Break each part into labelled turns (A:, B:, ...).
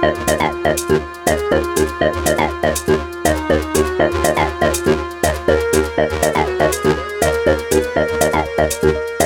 A: Thank you.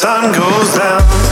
B: Shelter goes sticks